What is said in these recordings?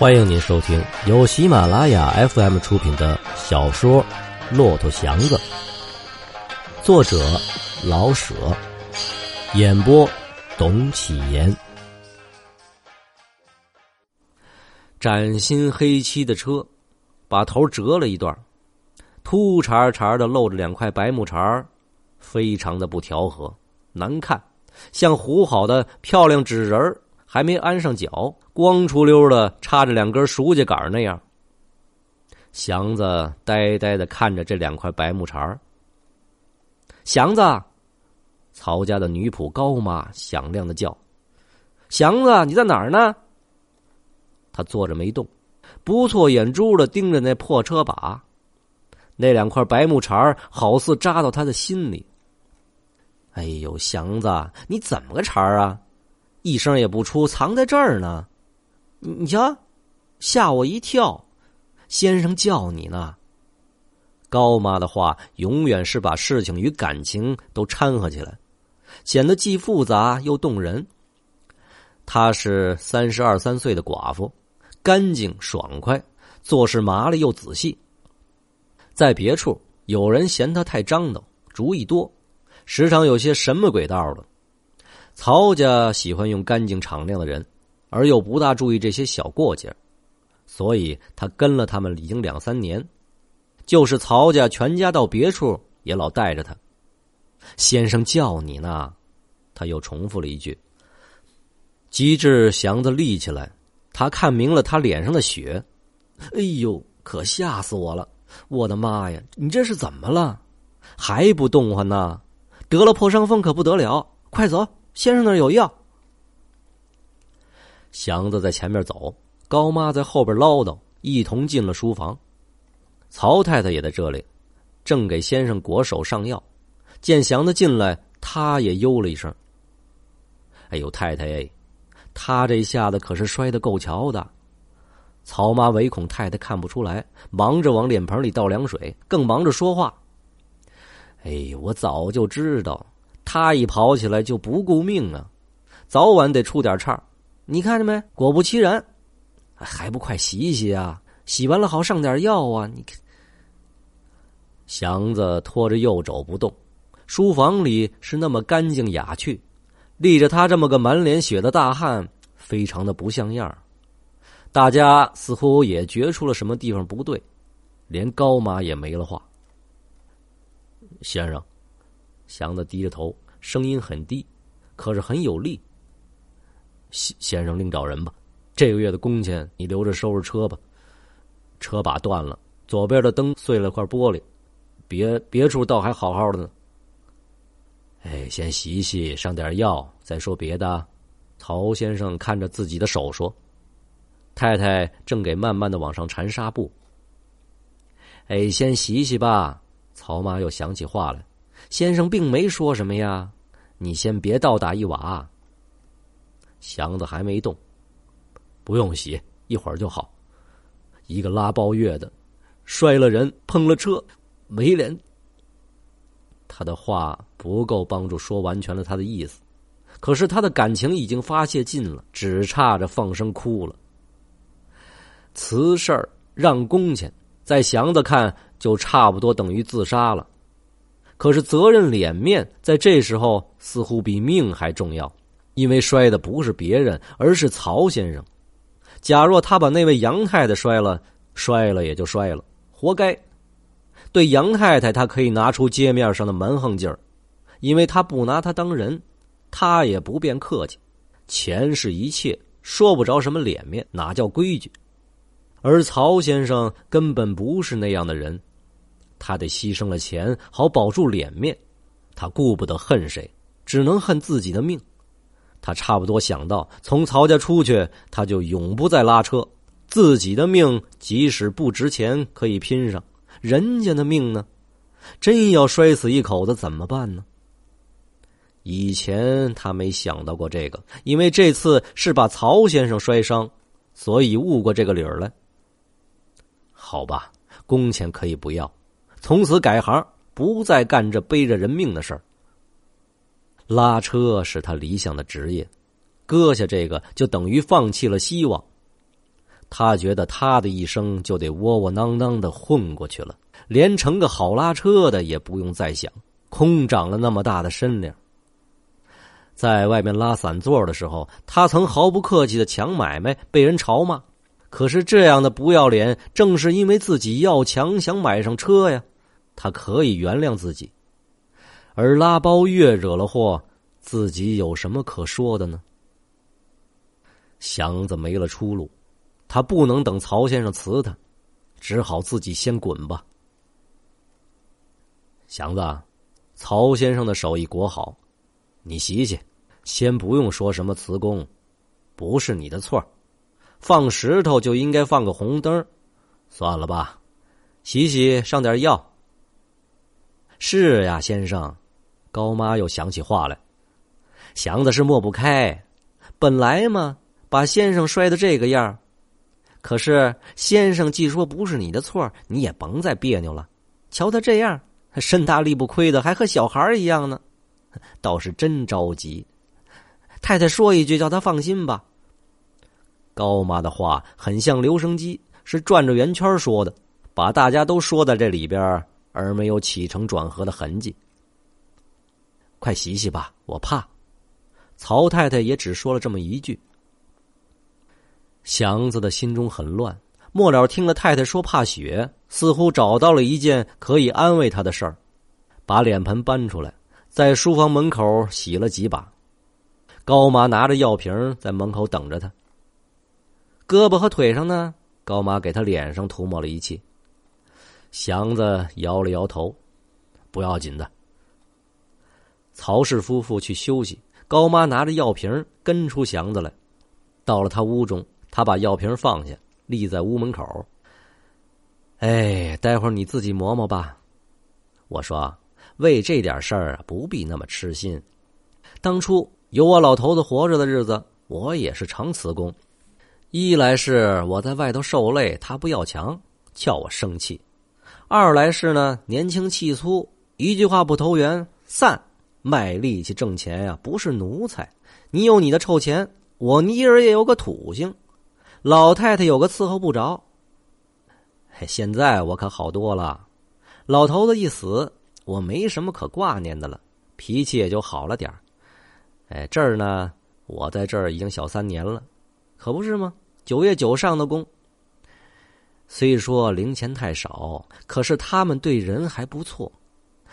欢迎您收听由喜马拉雅 FM 出品的小说《骆驼祥子》，作者老舍，演播董启言。崭新黑漆的车，把头折了一段，秃茬茬的露着两块白木茬非常的不调和，难看，像糊好的漂亮纸人儿。还没安上脚，光出溜的插着两根熟秸秆那样。祥子呆呆的看着这两块白木茬祥子，曹家的女仆高妈响亮的叫：“祥子，你在哪儿呢？”他坐着没动，不错眼珠的盯着那破车把，那两块白木茬好似扎到他的心里。哎呦，祥子，你怎么个茬啊？一声也不出，藏在这儿呢。你瞧，吓我一跳。先生叫你呢。高妈的话永远是把事情与感情都掺和起来，显得既复杂又动人。她是三十二三岁的寡妇，干净爽快，做事麻利又仔细。在别处，有人嫌她太张罗，主意多，时常有些什么鬼道的。曹家喜欢用干净敞亮的人，而又不大注意这些小过节，所以他跟了他们已经两三年。就是曹家全家到别处，也老带着他。先生叫你呢，他又重复了一句。机智祥子立起来，他看明了他脸上的血，哎呦，可吓死我了！我的妈呀，你这是怎么了？还不动唤呢？得了破伤风可不得了，快走！先生那儿有药。祥子在前面走，高妈在后边唠叨，一同进了书房。曹太太也在这里，正给先生裹手上药。见祥子进来，他也哟了一声：“哎呦，太太，他这下子可是摔得够瞧的。”曹妈唯恐太太看不出来，忙着往脸盆里倒凉水，更忙着说话：“哎，我早就知道。”他一跑起来就不顾命啊，早晚得出点岔你看见没？果不其然，还不快洗洗啊！洗完了好上点药啊！你看，祥子拖着右肘不动。书房里是那么干净雅趣，立着他这么个满脸血的大汉，非常的不像样大家似乎也觉出了什么地方不对，连高妈也没了话。先生。祥子低着头，声音很低，可是很有力。先先生另找人吧，这个月的工钱你留着收拾车吧。车把断了，左边的灯碎了块玻璃，别别处倒还好好的呢。哎，先洗洗，上点药，再说别的。曹先生看着自己的手说：“太太正给慢慢的往上缠纱布。”哎，先洗洗吧。曹妈又想起话来。先生并没说什么呀，你先别倒打一瓦。祥子还没动，不用洗，一会儿就好。一个拉包月的，摔了人，碰了车，没脸。他的话不够帮助说完全了他的意思，可是他的感情已经发泄尽了，只差着放声哭了。此事儿让工钱，在祥子看就差不多等于自杀了。可是责任脸面在这时候似乎比命还重要，因为摔的不是别人，而是曹先生。假若他把那位杨太太摔了，摔了也就摔了，活该。对杨太太，他可以拿出街面上的蛮横劲儿，因为他不拿他当人，他也不便客气。钱是一切，说不着什么脸面，哪叫规矩？而曹先生根本不是那样的人。他得牺牲了钱，好保住脸面。他顾不得恨谁，只能恨自己的命。他差不多想到，从曹家出去，他就永不再拉车。自己的命即使不值钱，可以拼上；人家的命呢？真要摔死一口子怎么办呢？以前他没想到过这个，因为这次是把曹先生摔伤，所以悟过这个理儿来。好吧，工钱可以不要。从此改行，不再干这背着人命的事儿。拉车是他理想的职业，搁下这个就等于放弃了希望。他觉得他的一生就得窝窝囊囊的混过去了，连成个好拉车的也不用再想，空长了那么大的身量。在外面拉散座的时候，他曾毫不客气的抢买卖，被人嘲骂。可是这样的不要脸，正是因为自己要强，想买上车呀，他可以原谅自己。而拉包月惹了祸，自己有什么可说的呢？祥子没了出路，他不能等曹先生辞他，只好自己先滚吧。祥子，曹先生的手艺果好，你洗洗。先不用说什么辞工，不是你的错放石头就应该放个红灯算了吧，洗洗上点药。是呀，先生，高妈又想起话来，祥子是抹不开，本来嘛，把先生摔的这个样可是先生既说不是你的错你也甭再别扭了。瞧他这样，身大力不亏的，还和小孩一样呢，倒是真着急。太太说一句，叫他放心吧。高妈的话很像留声机，是转着圆圈说的，把大家都说在这里边，而没有起承转合的痕迹。快洗洗吧，我怕。曹太太也只说了这么一句。祥子的心中很乱，末了听了太太说怕血，似乎找到了一件可以安慰他的事儿，把脸盆搬出来，在书房门口洗了几把。高妈拿着药瓶在门口等着他。胳膊和腿上呢？高妈给他脸上涂抹了一气。祥子摇了摇头，不要紧的。曹氏夫妇去休息，高妈拿着药瓶跟出祥子来，到了他屋中，他把药瓶放下，立在屋门口。哎，待会儿你自己磨磨吧。我说，为这点事儿，不必那么痴心。当初。有我老头子活着的日子，我也是常辞工。一来是我在外头受累，他不要强，叫我生气；二来是呢，年轻气粗，一句话不投缘，散。卖力气挣钱呀，不是奴才。你有你的臭钱，我尼儿也有个土性。老太太有个伺候不着。现在我可好多了，老头子一死，我没什么可挂念的了，脾气也就好了点儿。哎，这儿呢，我在这儿已经小三年了，可不是吗？九月九上的工。虽说零钱太少，可是他们对人还不错。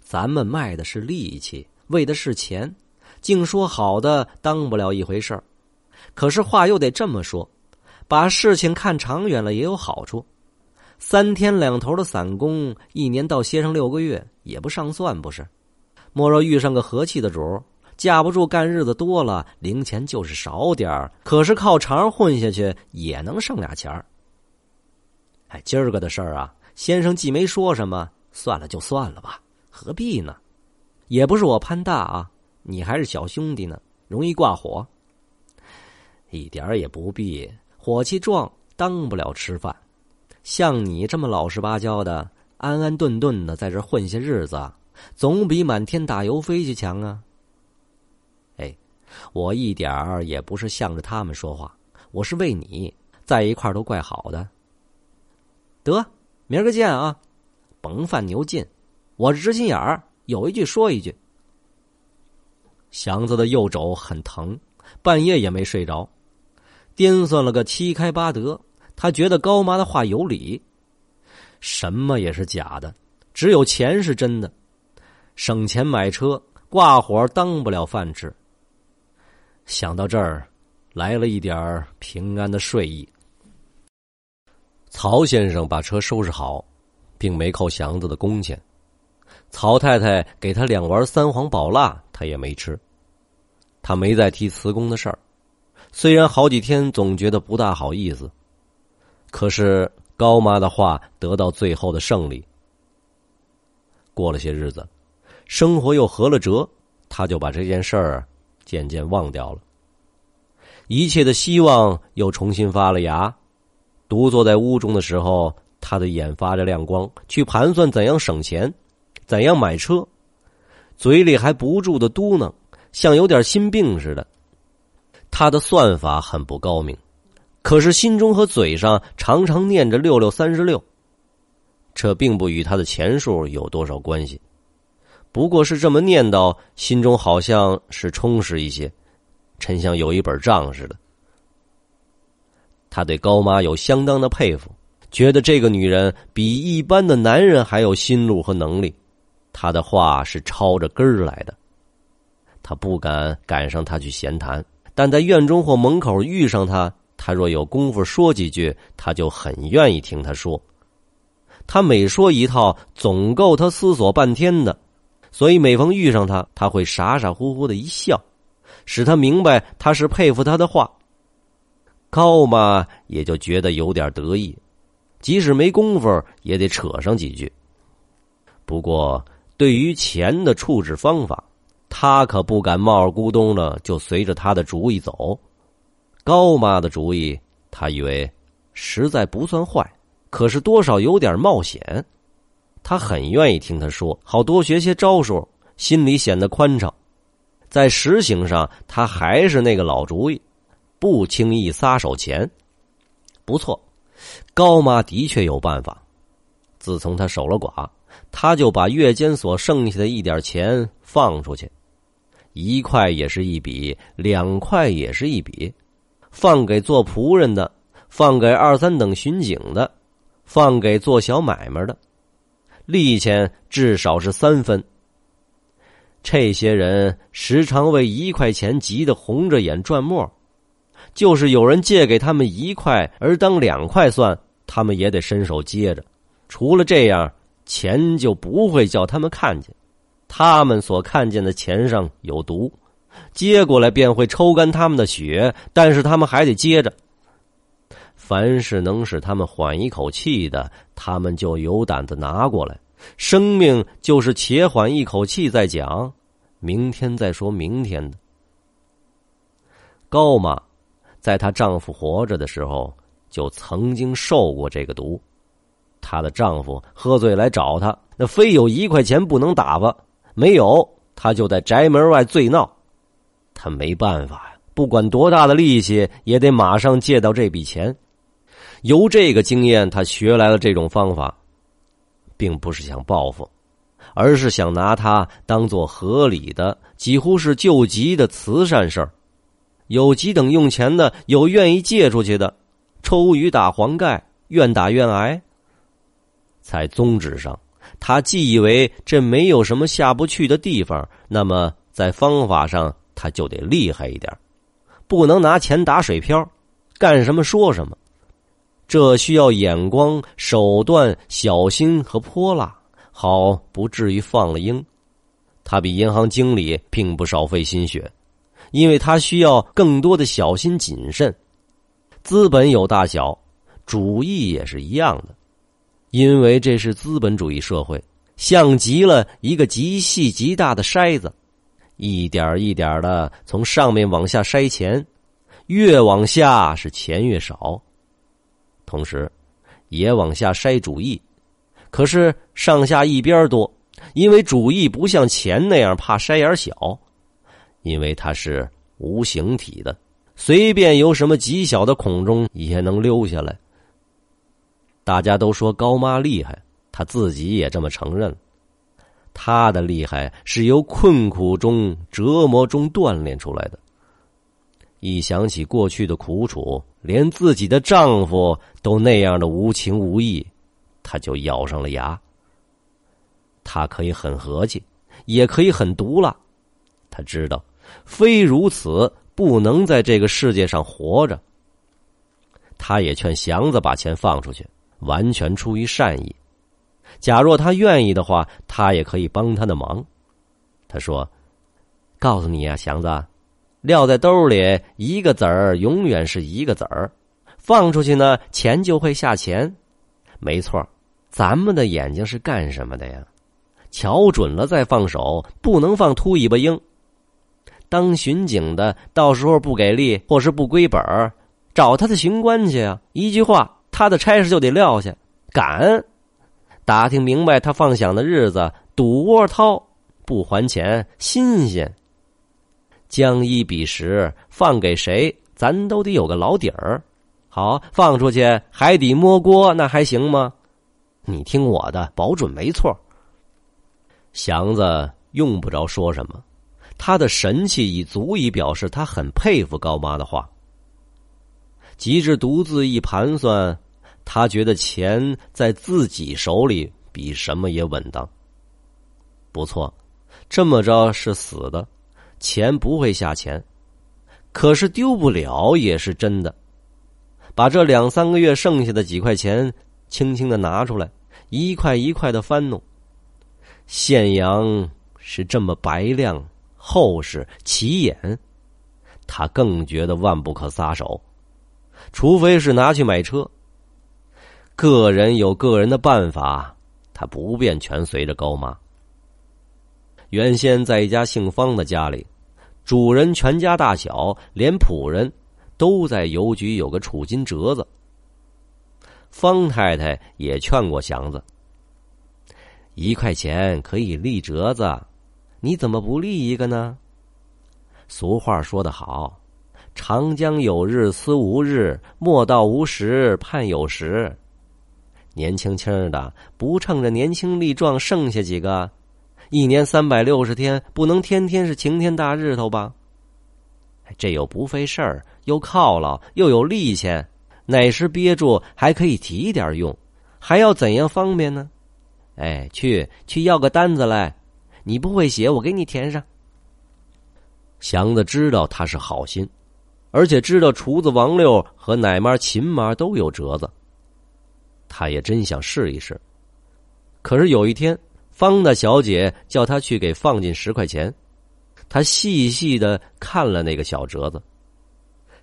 咱们卖的是力气，为的是钱，净说好的当不了一回事儿。可是话又得这么说，把事情看长远了也有好处。三天两头的散工，一年到歇上六个月也不上算，不是？莫若遇上个和气的主。架不住干日子多了，零钱就是少点儿，可是靠常混下去也能剩俩钱儿。哎，今儿个的事儿啊，先生既没说什么，算了就算了吧，何必呢？也不是我攀大啊，你还是小兄弟呢，容易挂火。一点也不必，火气壮当不了吃饭。像你这么老实巴交的，安安顿顿的在这混些日子，总比满天打油飞去强啊。哎我一点儿也不是向着他们说话，我是为你在一块儿都怪好的。得，明儿个见啊！甭犯牛劲，我直心眼儿，有一句说一句。祥子的右肘很疼，半夜也没睡着，颠算了个七开八得，他觉得高妈的话有理，什么也是假的，只有钱是真的。省钱买车，挂火当不了饭吃。想到这儿，来了一点平安的睡意。曹先生把车收拾好，并没扣祥子的工钱。曹太太给他两丸三黄宝蜡，他也没吃。他没再提辞工的事儿，虽然好几天总觉得不大好意思，可是高妈的话得到最后的胜利。过了些日子，生活又合了辙，他就把这件事儿。渐渐忘掉了，一切的希望又重新发了芽。独坐在屋中的时候，他的眼发着亮光，去盘算怎样省钱，怎样买车，嘴里还不住的嘟囔，像有点心病似的。他的算法很不高明，可是心中和嘴上常常念着六六三十六，这并不与他的钱数有多少关系，不过是这么念叨，心中好像是充实一些，真像有一本账似的。他对高妈有相当的佩服，觉得这个女人比一般的男人还有心路和能力。他的话是抄着根儿来的，他不敢赶上他去闲谈，但在院中或门口遇上他，他若有功夫说几句，他就很愿意听他说。他每说一套，总够他思索半天的，所以每逢遇上他，他会傻傻乎乎的一笑，使他明白他是佩服他的话。高妈也就觉得有点得意，即使没工夫，也得扯上几句。不过，对于钱的处置方法，他可不敢冒咕咚的就随着他的主意走。高妈的主意，他以为实在不算坏，可是多少有点冒险。他很愿意听他说，好多学些招数，心里显得宽敞。在实行上，他还是那个老主意。不轻易撒手钱，不错，高妈的确有办法。自从她守了寡，她就把月间所剩下的一点钱放出去，一块也是一笔，两块也是一笔，放给做仆人的，放给二三等巡警的，放给做小买卖的，利钱至少是三分。这些人时常为一块钱急得红着眼转墨。就是有人借给他们一块，而当两块算，他们也得伸手接着。除了这样，钱就不会叫他们看见。他们所看见的钱上有毒，接过来便会抽干他们的血。但是他们还得接着。凡是能使他们缓一口气的，他们就有胆子拿过来。生命就是且缓一口气再讲，明天再说明天的。高吗。在她丈夫活着的时候，就曾经受过这个毒。她的丈夫喝醉来找她，那非有一块钱不能打发，没有，她就在宅门外醉闹。她没办法呀，不管多大的力气，也得马上借到这笔钱。由这个经验，她学来了这种方法，并不是想报复，而是想拿它当做合理的，几乎是救急的慈善事儿。有急等用钱的，有愿意借出去的，抽鱼打黄盖，愿打愿挨。在宗旨上，他既以为这没有什么下不去的地方，那么在方法上他就得厉害一点，不能拿钱打水漂，干什么说什么。这需要眼光、手段、小心和泼辣，好不至于放了鹰。他比银行经理并不少费心血。因为他需要更多的小心谨慎，资本有大小，主义也是一样的。因为这是资本主义社会，像极了一个极细极大的筛子，一点一点的从上面往下筛钱，越往下是钱越少，同时也往下筛主义，可是上下一边多，因为主义不像钱那样怕筛眼小。因为它是无形体的，随便由什么极小的孔中也能溜下来。大家都说高妈厉害，她自己也这么承认。她的厉害是由困苦中、折磨中锻炼出来的。一想起过去的苦楚，连自己的丈夫都那样的无情无义，她就咬上了牙。她可以很和气，也可以很毒辣。她知道。非如此，不能在这个世界上活着。他也劝祥子把钱放出去，完全出于善意。假若他愿意的话，他也可以帮他的忙。他说：“告诉你呀，祥子，撂在兜里一个子儿永远是一个子儿，放出去呢，钱就会下钱。没错，咱们的眼睛是干什么的呀？瞧准了再放手，不能放秃尾巴鹰。”当巡警的，到时候不给力或是不归本儿，找他的巡官去啊！一句话，他的差事就得撂下。敢打听明白他放响的日子，赌窝掏不还钱，新鲜。将一比十，放给谁，咱都得有个老底儿。好，放出去海底摸锅，那还行吗？你听我的，保准没错。祥子用不着说什么，他的神气已足以表示他很佩服高妈的话。及至独自一盘算，他觉得钱在自己手里比什么也稳当。不错，这么着是死的，钱不会下钱，可是丢不了也是真的。把这两三个月剩下的几块钱轻轻的拿出来，一块一块的翻弄。现阳是这么白亮、厚实、起眼，他更觉得万不可撒手，除非是拿去买车。个人有个人的办法，他不便全随着高妈。原先在一家姓方的家里，主人全家大小，连仆人。都在邮局有个储金折子。方太太也劝过祥子：“一块钱可以立折子，你怎么不立一个呢？”俗话说得好：“长江有日思无日，莫道无时盼有时。”年轻轻的，不趁着年轻力壮，剩下几个？一年三百六十天，不能天天是晴天大日头吧？这又不费事儿，又犒劳，又有利钱，哪时憋住还可以提点用，还要怎样方便呢？哎，去去要个单子来，你不会写，我给你填上。祥子知道他是好心，而且知道厨子王六和奶妈秦妈都有折子，他也真想试一试。可是有一天，方大小姐叫他去给放进十块钱。他细细的看了那个小折子，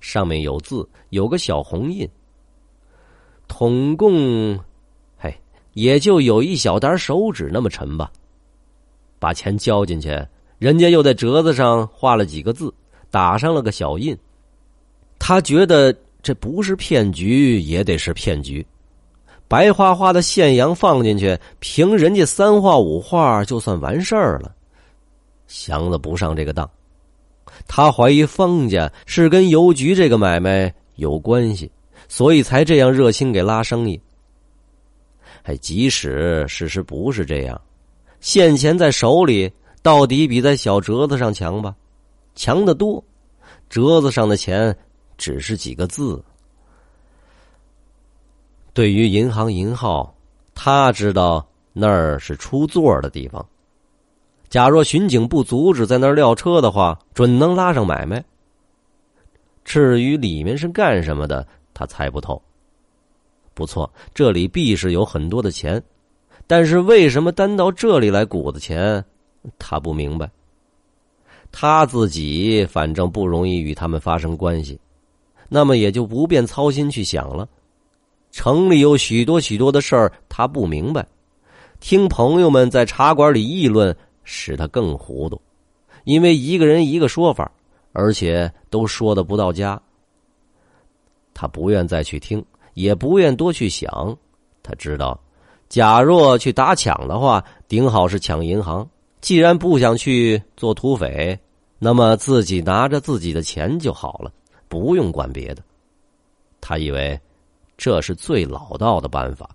上面有字，有个小红印。统共，嘿，也就有一小沓手指那么沉吧。把钱交进去，人家又在折子上画了几个字，打上了个小印。他觉得这不是骗局，也得是骗局。白花花的现洋放进去，凭人家三画五画，就算完事儿了。祥子不上这个当，他怀疑方家是跟邮局这个买卖有关系，所以才这样热心给拉生意。哎，即使事实不是这样，现钱在手里到底比在小折子上强吧？强得多。折子上的钱只是几个字。对于银行银号，他知道那儿是出座的地方。假若巡警不阻止在那儿撂车的话，准能拉上买卖。至于里面是干什么的，他猜不透。不错，这里必是有很多的钱，但是为什么单到这里来鼓的钱，他不明白。他自己反正不容易与他们发生关系，那么也就不便操心去想了。城里有许多许多的事儿，他不明白。听朋友们在茶馆里议论。使他更糊涂，因为一个人一个说法，而且都说的不到家。他不愿再去听，也不愿多去想。他知道，假若去打抢的话，顶好是抢银行。既然不想去做土匪，那么自己拿着自己的钱就好了，不用管别的。他以为这是最老道的办法。